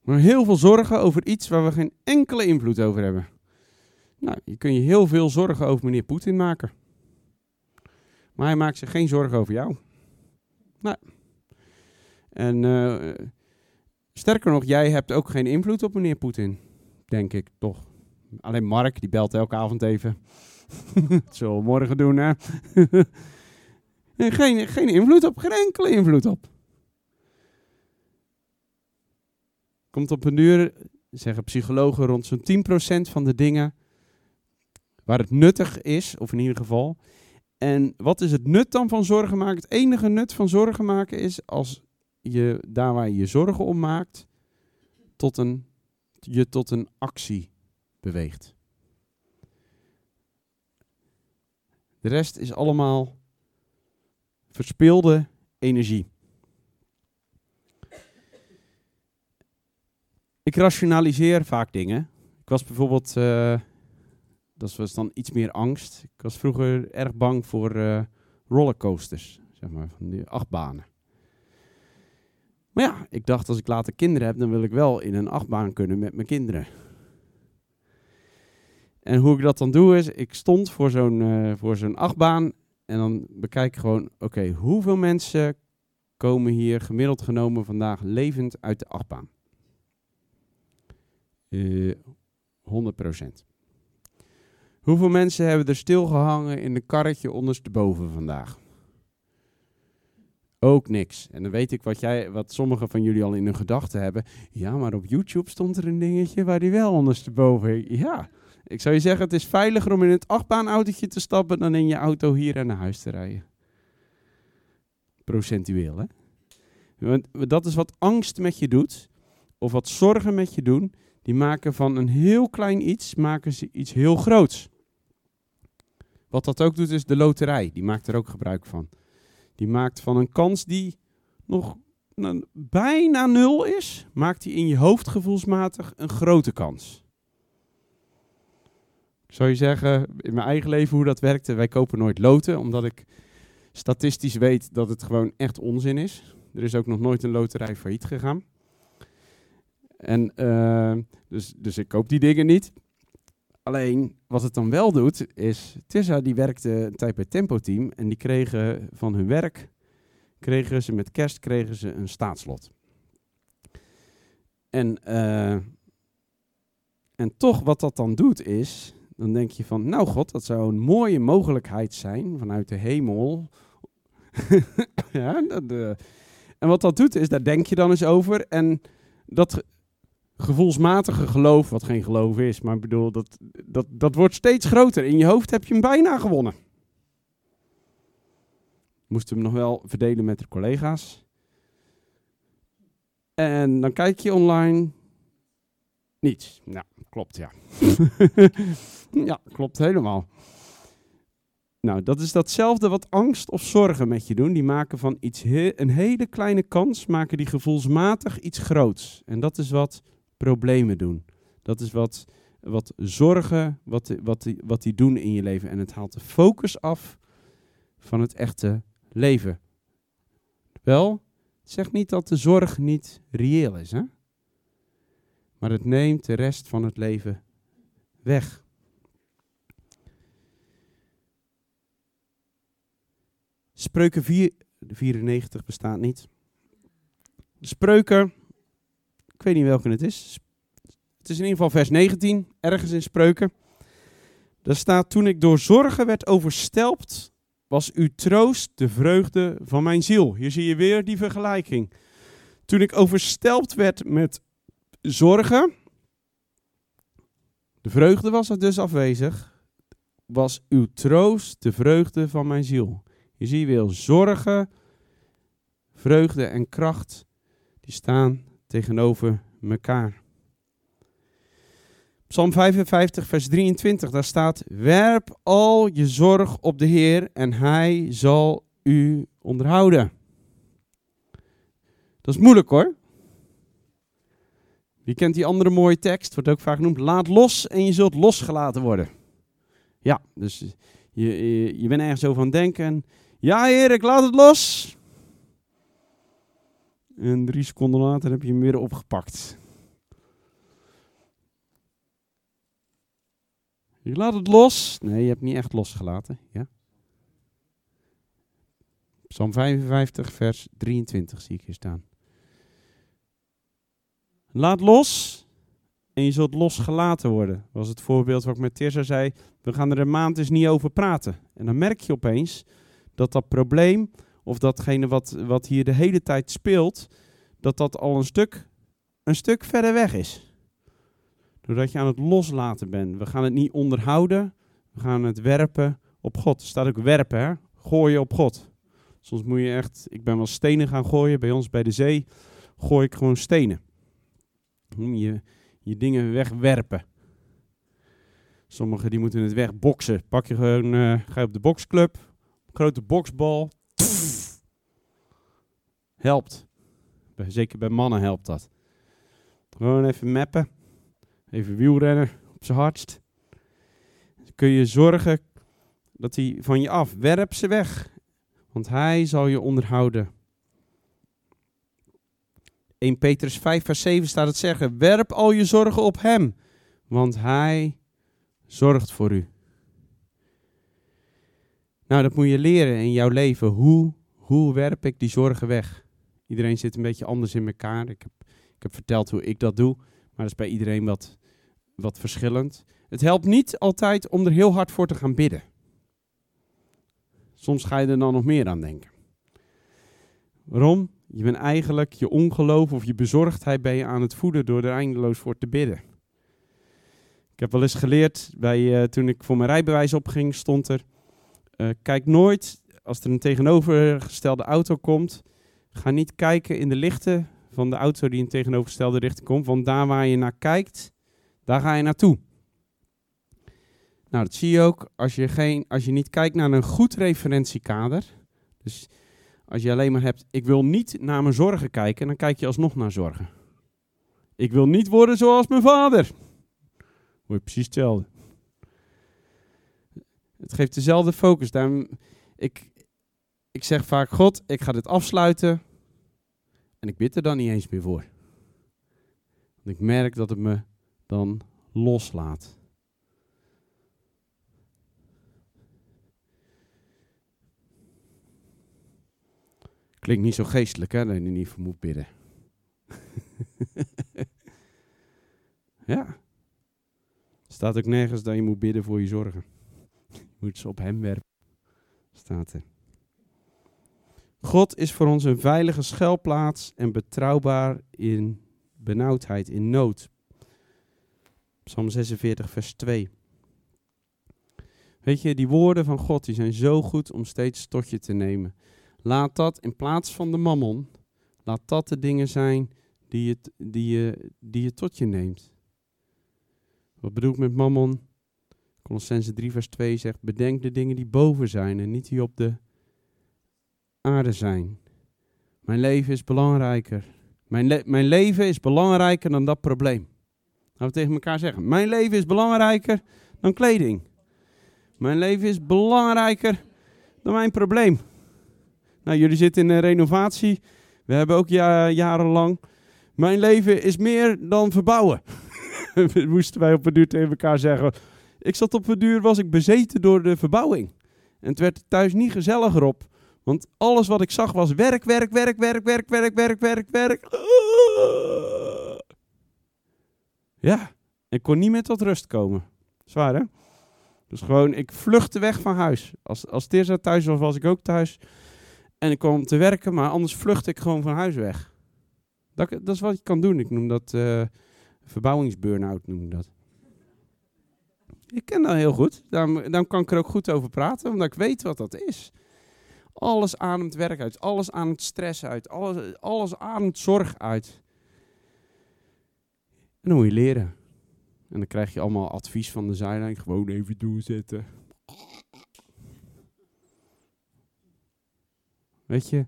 Maar heel veel zorgen over iets waar we geen enkele invloed over hebben. Nou, je kun je heel veel zorgen over meneer Poetin maken. Maar hij maakt zich geen zorgen over jou. Nou. En uh, Sterker nog, jij hebt ook geen invloed op meneer Poetin. Denk ik, toch. Alleen Mark, die belt elke avond even. Dat zullen we morgen doen, hè? geen, geen invloed op, geen enkele invloed op. Komt op een duur, zeggen psychologen, rond zo'n 10% van de dingen waar het nuttig is, of in ieder geval. En wat is het nut dan van zorgen maken? Het enige nut van zorgen maken is als je daar waar je je zorgen om maakt, tot een, je tot een actie beweegt. De rest is allemaal verspilde energie. Ik rationaliseer vaak dingen. Ik was bijvoorbeeld, uh, dat was dan iets meer angst. Ik was vroeger erg bang voor uh, rollercoasters, zeg maar, van die achtbanen. Maar ja, ik dacht als ik later kinderen heb, dan wil ik wel in een achtbaan kunnen met mijn kinderen. En hoe ik dat dan doe is, ik stond voor zo'n eh, voor zo'n achtbaan en dan bekijk ik gewoon, oké, hoeveel mensen komen hier gemiddeld genomen vandaag levend uit de achtbaan? Eh 100%. Hoeveel mensen hebben er stilgehangen in de karretje ondersteboven vandaag? Ook niks. En dan weet ik wat, jij, wat sommigen van jullie al in hun gedachten hebben. Ja, maar op YouTube stond er een dingetje waar die wel ondersteboven. Ja, ik zou je zeggen, het is veiliger om in het achtbaanautootje te stappen dan in je auto hier en naar huis te rijden. Procentueel, hè? Want dat is wat angst met je doet, of wat zorgen met je doen. Die maken van een heel klein iets, maken ze iets heel groots. Wat dat ook doet, is de loterij. Die maakt er ook gebruik van. Die maakt van een kans die nog bijna nul is, maakt die in je hoofd gevoelsmatig een grote kans. Zou je zeggen, in mijn eigen leven hoe dat werkte, wij kopen nooit loten, omdat ik statistisch weet dat het gewoon echt onzin is. Er is ook nog nooit een loterij failliet gegaan. En uh, dus, dus ik koop die dingen niet. Alleen, wat het dan wel doet, is... Tessa die werkte een tijd bij Tempo Team en die kregen van hun werk... kregen ze met kerst kregen ze een staatslot. En, uh, en toch, wat dat dan doet, is... Dan denk je van, nou god, dat zou een mooie mogelijkheid zijn vanuit de hemel. ja, uh, en wat dat doet, is daar denk je dan eens over. En dat gevoelsmatige geloof, wat geen geloof is, maar ik bedoel, dat, dat, dat wordt steeds groter. In je hoofd heb je hem bijna gewonnen. Moesten hem nog wel verdelen met de collega's. En dan kijk je online. Niets. Nou, klopt ja. ja, klopt helemaal. Nou, dat is datzelfde wat angst of zorgen met je doen. Die maken van iets he een hele kleine kans, maken die gevoelsmatig iets groots. En dat is wat problemen doen. Dat is wat, wat zorgen, wat, wat, die, wat die doen in je leven. En het haalt de focus af van het echte leven. Wel, zeg niet dat de zorg niet reëel is, hè? Maar het neemt de rest van het leven weg. Spreuken 4, 94 bestaat niet. Spreuken, ik weet niet welke het is. Het is in ieder geval vers 19, ergens in Spreuken. Daar staat, toen ik door zorgen werd overstelpt, was uw troost de vreugde van mijn ziel. Hier zie je weer die vergelijking. Toen ik overstelpt werd met zorgen, de vreugde was er dus afwezig, was uw troost de vreugde van mijn ziel. Je ziet weer zorgen, vreugde en kracht, die staan tegenover elkaar. Psalm 55, vers 23, daar staat: Werp al je zorg op de Heer en Hij zal u onderhouden. Dat is moeilijk hoor. Wie kent die andere mooie tekst? Wordt ook vaak genoemd: Laat los en je zult losgelaten worden. Ja, dus je, je, bent ergens aan het denken. Ja, Heer, ik laat het los. En drie seconden later heb je hem weer opgepakt. Je laat het los. Nee, je hebt niet echt losgelaten. Ja? Psalm 55, vers 23 zie ik hier staan. Laat los en je zult losgelaten worden. Dat was het voorbeeld wat ik met Tirza zei. We gaan er een maand eens niet over praten. En dan merk je opeens dat dat probleem, of datgene wat, wat hier de hele tijd speelt, dat dat al een stuk, een stuk verder weg is. Doordat je aan het loslaten bent. We gaan het niet onderhouden, we gaan het werpen op God. Er staat ook werpen, hè? gooien op God. Soms moet je echt, ik ben wel stenen gaan gooien, bij ons bij de zee gooi ik gewoon stenen. Je, je dingen wegwerpen. Sommigen die moeten het wegboksen. Pak je gewoon, uh, ga je op de boxclub, grote boksbal. Helpt. Zeker bij mannen helpt dat. Gewoon even mappen. Even wielrennen op zijn hardst. Kun je zorgen dat hij van je af. Werp ze weg. Want hij zal je onderhouden. 1 Petrus 5 vers 7 staat het zeggen, werp al je zorgen op hem, want hij zorgt voor u. Nou, dat moet je leren in jouw leven. Hoe, hoe werp ik die zorgen weg? Iedereen zit een beetje anders in elkaar. Ik heb, ik heb verteld hoe ik dat doe, maar dat is bij iedereen wat, wat verschillend. Het helpt niet altijd om er heel hard voor te gaan bidden. Soms ga je er dan nog meer aan denken. Waarom? Je bent eigenlijk je ongeloof of je bezorgdheid ben je aan het voeden door er eindeloos voor te bidden. Ik heb wel eens geleerd, bij, uh, toen ik voor mijn rijbewijs opging, stond er... Uh, kijk nooit, als er een tegenovergestelde auto komt, ga niet kijken in de lichten van de auto die in tegenovergestelde richting komt. Want daar waar je naar kijkt, daar ga je naartoe. Nou, dat zie je ook als je, geen, als je niet kijkt naar een goed referentiekader. Dus als je alleen maar hebt, ik wil niet naar mijn zorgen kijken, dan kijk je alsnog naar zorgen. Ik wil niet worden zoals mijn vader. Word je precies hetzelfde. Het geeft dezelfde focus. Ik, ik zeg vaak, God, ik ga dit afsluiten. En ik bid er dan niet eens meer voor. Want ik merk dat het me dan loslaat. Klinkt niet zo geestelijk, hè, dat je er niet voor moet bidden. ja. Staat ook nergens dat je moet bidden voor je zorgen. Je moet ze op hem werpen. Staat er. God is voor ons een veilige schuilplaats en betrouwbaar in benauwdheid, in nood. Psalm 46, vers 2. Weet je, die woorden van God die zijn zo goed om steeds tot je te nemen. Laat dat in plaats van de mammon, laat dat de dingen zijn die je, die je, die je tot je neemt. Wat bedoel ik met mammon? Colossense 3 vers 2 zegt, bedenk de dingen die boven zijn en niet die op de aarde zijn. Mijn leven is belangrijker. Mijn, le mijn leven is belangrijker dan dat probleem. Laten we tegen elkaar zeggen. Mijn leven is belangrijker dan kleding. Mijn leven is belangrijker dan mijn probleem. Nou, jullie zitten in een renovatie. We hebben ook ja, jarenlang. Mijn leven is meer dan verbouwen. Moesten wij op een duur tegen elkaar zeggen. Ik zat op een duur, was ik bezeten door de verbouwing. En het werd thuis niet gezelliger op. Want alles wat ik zag was werk, werk, werk, werk, werk, werk, werk, werk, werk. Ja, ik kon niet meer tot rust komen. Zwaar hè? Dus gewoon, ik vluchtte weg van huis. Als, als Tirza thuis was, was ik ook thuis. En ik kwam te werken, maar anders vlucht ik gewoon van huis weg. Dat, dat is wat je kan doen. Ik noem dat uh, verbouwingsburn-out, noem ik dat. Ik ken dat heel goed. Daarom kan ik er ook goed over praten, omdat ik weet wat dat is. Alles ademt werk uit, alles ademt stress uit, alles, alles ademt zorg uit. En dan moet je leren. En dan krijg je allemaal advies van de zijlijn, gewoon even doorzetten. Weet je?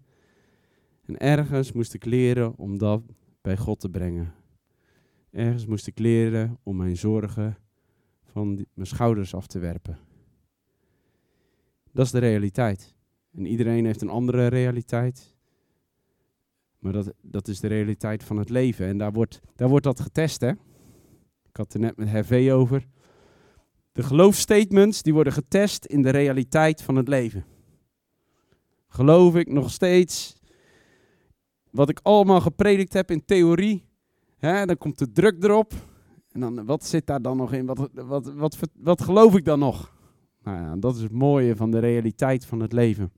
En ergens moest ik leren om dat bij God te brengen. Ergens moest ik leren om mijn zorgen van mijn schouders af te werpen. Dat is de realiteit. En iedereen heeft een andere realiteit. Maar dat, dat is de realiteit van het leven. En daar wordt, daar wordt dat getest, hè? Ik had er net met Hervé over. De geloofstatements die worden getest in de realiteit van het leven. Geloof ik nog steeds wat ik allemaal gepredikt heb in theorie? Hè, dan komt de druk erop. En dan, wat zit daar dan nog in? Wat, wat, wat, wat, geloof ik dan nog? Nou ja, dat is het mooie van de realiteit van het leven.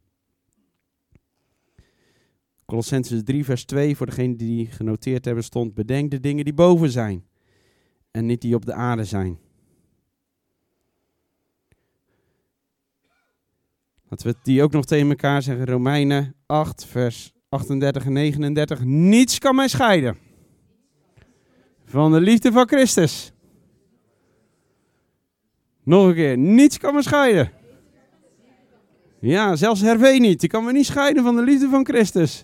Colossenses 3, vers 2, voor degenen die genoteerd hebben, stond: Bedenk de dingen die boven zijn en niet die op de aarde zijn. Laten we die ook nog tegen elkaar zeggen. Romeinen 8, vers 38 en 39. Niets kan mij scheiden van de liefde van Christus. Nog een keer. Niets kan me scheiden. Ja, zelfs Hervé niet. Die kan me niet scheiden van de liefde van Christus.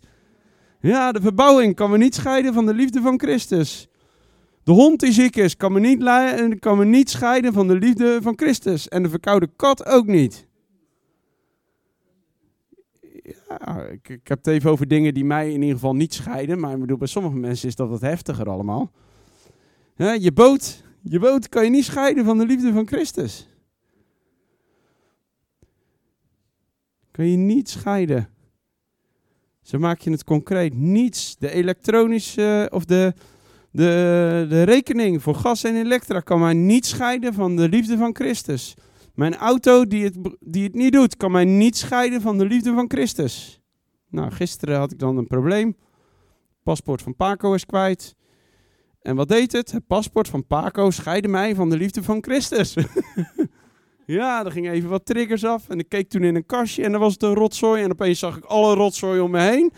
Ja, de verbouwing kan me niet scheiden van de liefde van Christus. De hond die ziek is, kan me niet, kan me niet scheiden van de liefde van Christus. En de verkoude kat ook niet. Ja, ik, heb het even over dingen die mij in ieder geval niet scheiden. Maar ik bedoel, bij sommige mensen is dat wat heftiger allemaal. Je, boot, je boot kan je niet scheiden van de liefde van Christus. Kan je niet scheiden. Zo maak je het concreet. Niets. De elektronische of de, de, de rekening voor gas en elektra kan mij niet scheiden van de liefde van Christus. Mijn auto die het, die het niet doet, kan mij niet scheiden van de liefde van Christus. Nou, gisteren had ik dan een probleem. Paspoort van Paco is kwijt. En wat deed het? Het paspoort van Paco scheidde mij van de liefde van Christus. ja, er gingen even wat triggers af. En ik keek toen in een kastje en dan was het een rotzooi. En opeens zag ik alle rotzooi om me heen.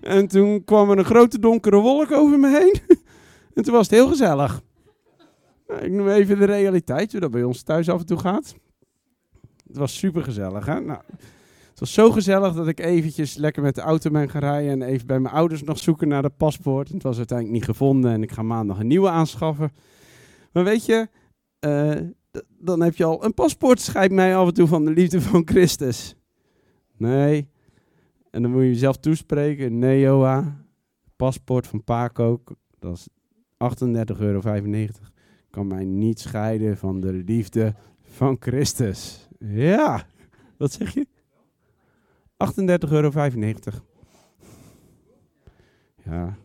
En toen kwam er een grote donkere wolk over me heen. en toen was het heel gezellig. Nou, ik noem even de realiteit, hoe dat bij ons thuis af en toe gaat. Het was super gezellig, hè? Nou, het was zo gezellig dat ik eventjes lekker met de auto ben gaan rijden en even bij mijn ouders nog zoeken naar de paspoort. Het was uiteindelijk niet gevonden en ik ga maandag een nieuwe aanschaffen. Maar weet je, uh, dan heb je al een paspoort scheidt mij af en toe van de liefde van Christus. Nee. En dan moet je jezelf toespreken. Nee. Paspoort van Paco, dat is 38,95 euro. Kan mij niet scheiden van de liefde van Christus. Ja, wat zeg je? 38,95 euro. Ja.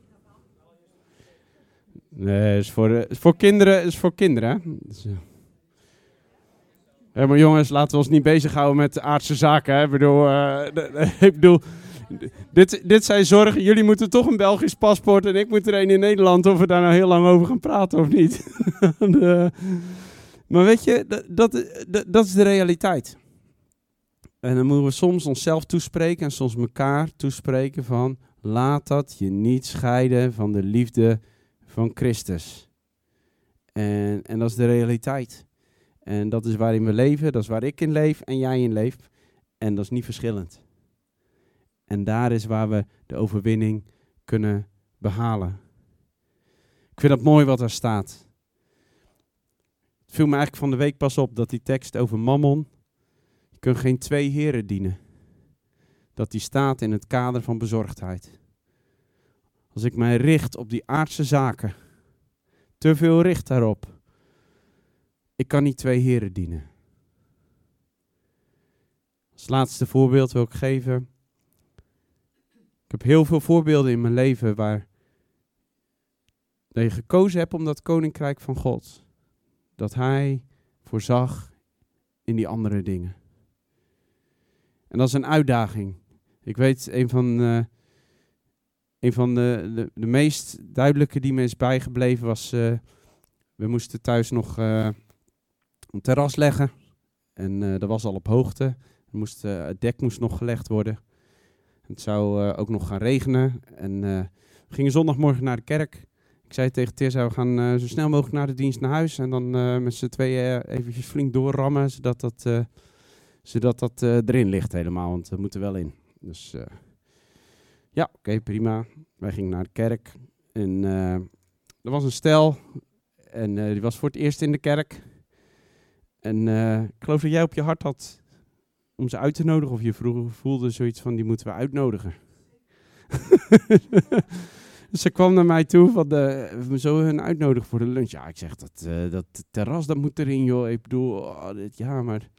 Nee, is voor, is voor kinderen. Is voor kinderen. Dus, ja, maar jongens, laten we ons niet bezighouden met aardse zaken. Hè. Ik bedoel, uh, ik bedoel dit, dit zijn zorgen. Jullie moeten toch een Belgisch paspoort en ik moet er een in Nederland. Of we daar nou heel lang over gaan praten of niet. maar weet je, dat, dat, dat is de realiteit. En dan moeten we soms onszelf toespreken en soms elkaar toespreken van... Laat dat je niet scheiden van de liefde van Christus. En, en dat is de realiteit. En dat is waarin we leven, dat is waar ik in leef en jij in leeft. En dat is niet verschillend. En daar is waar we de overwinning kunnen behalen. Ik vind het mooi wat er staat. Het viel me eigenlijk van de week pas op dat die tekst over mammon, je kunt geen twee heren dienen. Dat die staat in het kader van bezorgdheid. Als ik mij richt op die aardse zaken, te veel richt daarop, ik kan niet twee heren dienen. Als laatste voorbeeld wil ik geven. Ik heb heel veel voorbeelden in mijn leven waar dat je gekozen hebt om dat koninkrijk van God. Dat Hij voorzag in die andere dingen. En dat is een uitdaging. Ik weet, een van, uh, een van de, de, de, meest duidelijke die me is bijgebleven was... Uh, we moesten thuis nog uh, een terras leggen. En uh, dat was al op hoogte. Moest, uh, het dek moest nog gelegd worden. Het zou uh, ook nog gaan regenen. En we gingen zondagmorgen naar de kerk. Ik zei tegen Tirza, we gaan zo snel mogelijk naar de dienst naar huis. En dan met z'n tweeën eventjes flink doorrammen, zodat dat, zodat dat erin ligt helemaal. Want we moeten wel in. Dus ja, oké, prima. Wij gingen naar de kerk. En er was een stel. En die was voor het eerst in de kerk. En uh, ik geloof dat jij op je hart had om ze uit te nodigen. Of je voelde zoiets van, die moeten we uitnodigen. ze kwam naar mij toe van, de, we zo hun uitnodigen voor de lunch. Ja, ik zeg, dat, uh, dat terras, dat moet erin, joh. Ik bedoel, oh, dit, ja, maar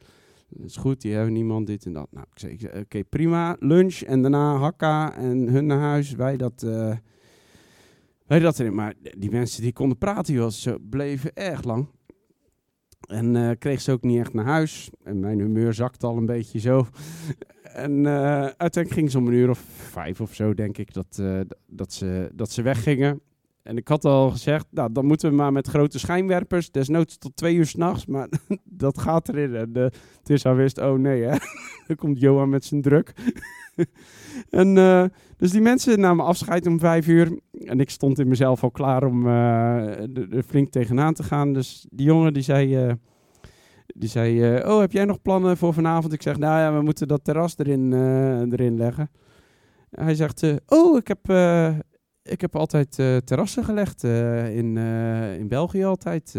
dat is goed, die hebben niemand, dit en dat. Nou, ik zei, oké, prima, lunch en daarna hakka en hun naar huis. Wij dat... Wij dat erin. Maar die mensen die konden praten, joh, ze bleven erg lang. En uh, kreeg ze ook niet echt naar huis. En mijn humeur zakte al een beetje zo. En uh, uiteindelijk ging ze om een uur of vijf of zo, denk ik, dat, uh, dat, ze, dat ze weggingen. En ik had al gezegd, nou, dan moeten we maar met grote schijnwerpers, desnoods tot twee uur s'nachts, maar dat gaat erin. En uh, Tissa wist, oh nee, hè. dan komt Johan met zijn druk. en dus die mensen namen afscheid om vijf uur. En ik stond in mezelf al klaar om uh, er flink tegenaan te gaan. Dus die jongen die zei, uh, die zei oh heb jij nog plannen voor vanavond? Ik zeg, nou ja, we moeten dat terras erin, erin leggen. Hij zegt, oh ik heb, ik heb altijd terrassen gelegd in, in België altijd.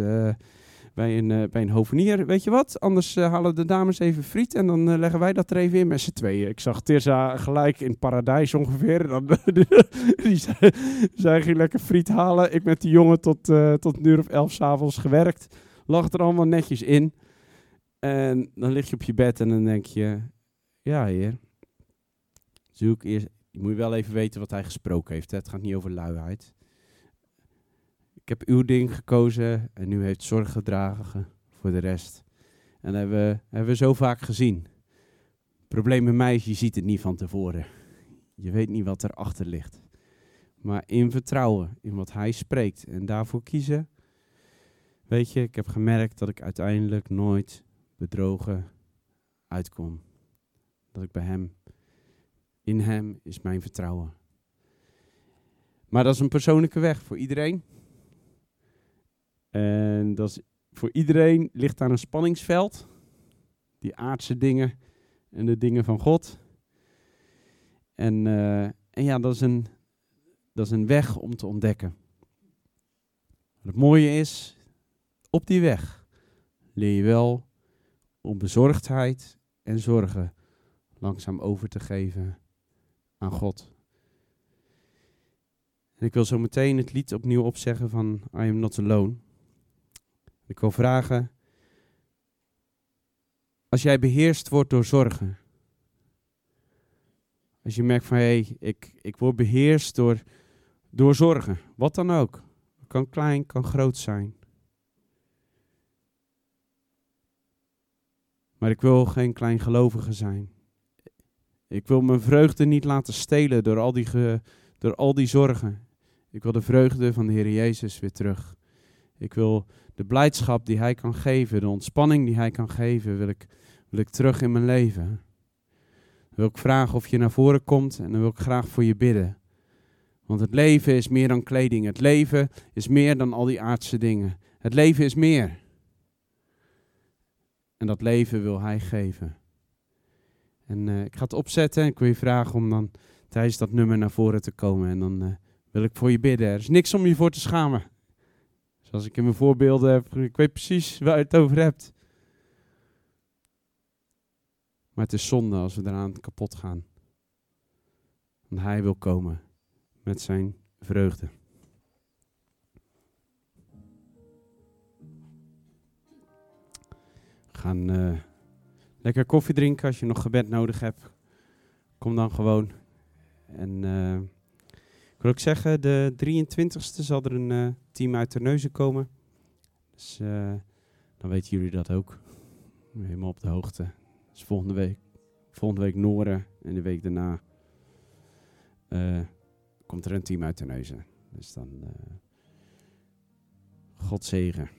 bij een, eh, bij een hovenier. Weet je wat? Anders eh, halen de dames even friet en dan eh, leggen wij dat er even in met z'n tweeën. Ik zag Tirza gelijk in paradijs ongeveer. Dan, zei, zij ging lekker friet halen. Ik met die jongen tot, eh, tot een uur of elf s'avonds gewerkt. Lag er allemaal netjes in. En dan lig je op je bed en dan denk je... Ja, heer. Zoek eerst... Je moet wel even weten wat hij gesproken heeft. Hè? Het gaat niet over luiheid. Ik heb uw ding gekozen en u heeft zorg gedragen voor de rest. En dat hebben we, hebben we zo vaak gezien. Het probleem met mij is, je ziet het niet van tevoren. Je weet niet wat erachter ligt. Maar in vertrouwen, in wat hij spreekt en daarvoor kiezen. Weet je, ik heb gemerkt dat ik uiteindelijk nooit bedrogen uitkom. Dat ik bij hem, in hem is mijn vertrouwen. Maar dat is een persoonlijke weg voor iedereen. En dat is, voor iedereen ligt daar een spanningsveld. Die aardse dingen en de dingen van God. En, eh, en ja, dat is, een, dat is een weg om te ontdekken. Het mooie is, op die weg leer je wel om bezorgdheid en zorgen langzaam over te geven aan God. En ik wil zo meteen het lied opnieuw opzeggen van I Am Not Alone. Ik wil vragen, als jij beheerst wordt door zorgen, als je merkt van hé, hey, ik, ik word beheerst door, door zorgen, wat dan ook. Kan klein, kan groot zijn. Maar ik wil geen kleingelovige zijn. Ik wil mijn vreugde niet laten stelen door al die, door al die zorgen. Ik wil de vreugde van de Heer Jezus weer terug. Ik wil de blijdschap die Hij kan geven, de ontspanning die Hij kan geven, wil ik, wil ik terug in mijn leven. Dan wil ik vragen of je naar voren komt en dan wil ik graag voor je bidden. Want het leven is meer dan kleding. Het leven is meer dan al die aardse dingen. Het leven is meer. En dat leven wil Hij geven. En uh, ik ga het opzetten en ik wil je vragen om dan tijdens dat nummer naar voren te komen. En dan uh, wil ik voor je bidden. Er is niks om je voor te schamen. Zoals ik in mijn voorbeelden heb, ik weet precies waar je het over hebt. Maar het is zonde als we eraan kapot gaan. Want hij wil komen met zijn vreugde. We gaan uh, lekker koffie drinken als je nog gebed nodig hebt. Kom dan gewoon. En uh, ik wil ook zeggen, de 23ste zal er een uh, team uit Terneuzen komen. Dus uh, dan weten jullie dat ook. Helemaal op de hoogte. Dus volgende week, volgende week Noren en de week daarna komt er een team uit Terneuzen. Dus dan God zegen.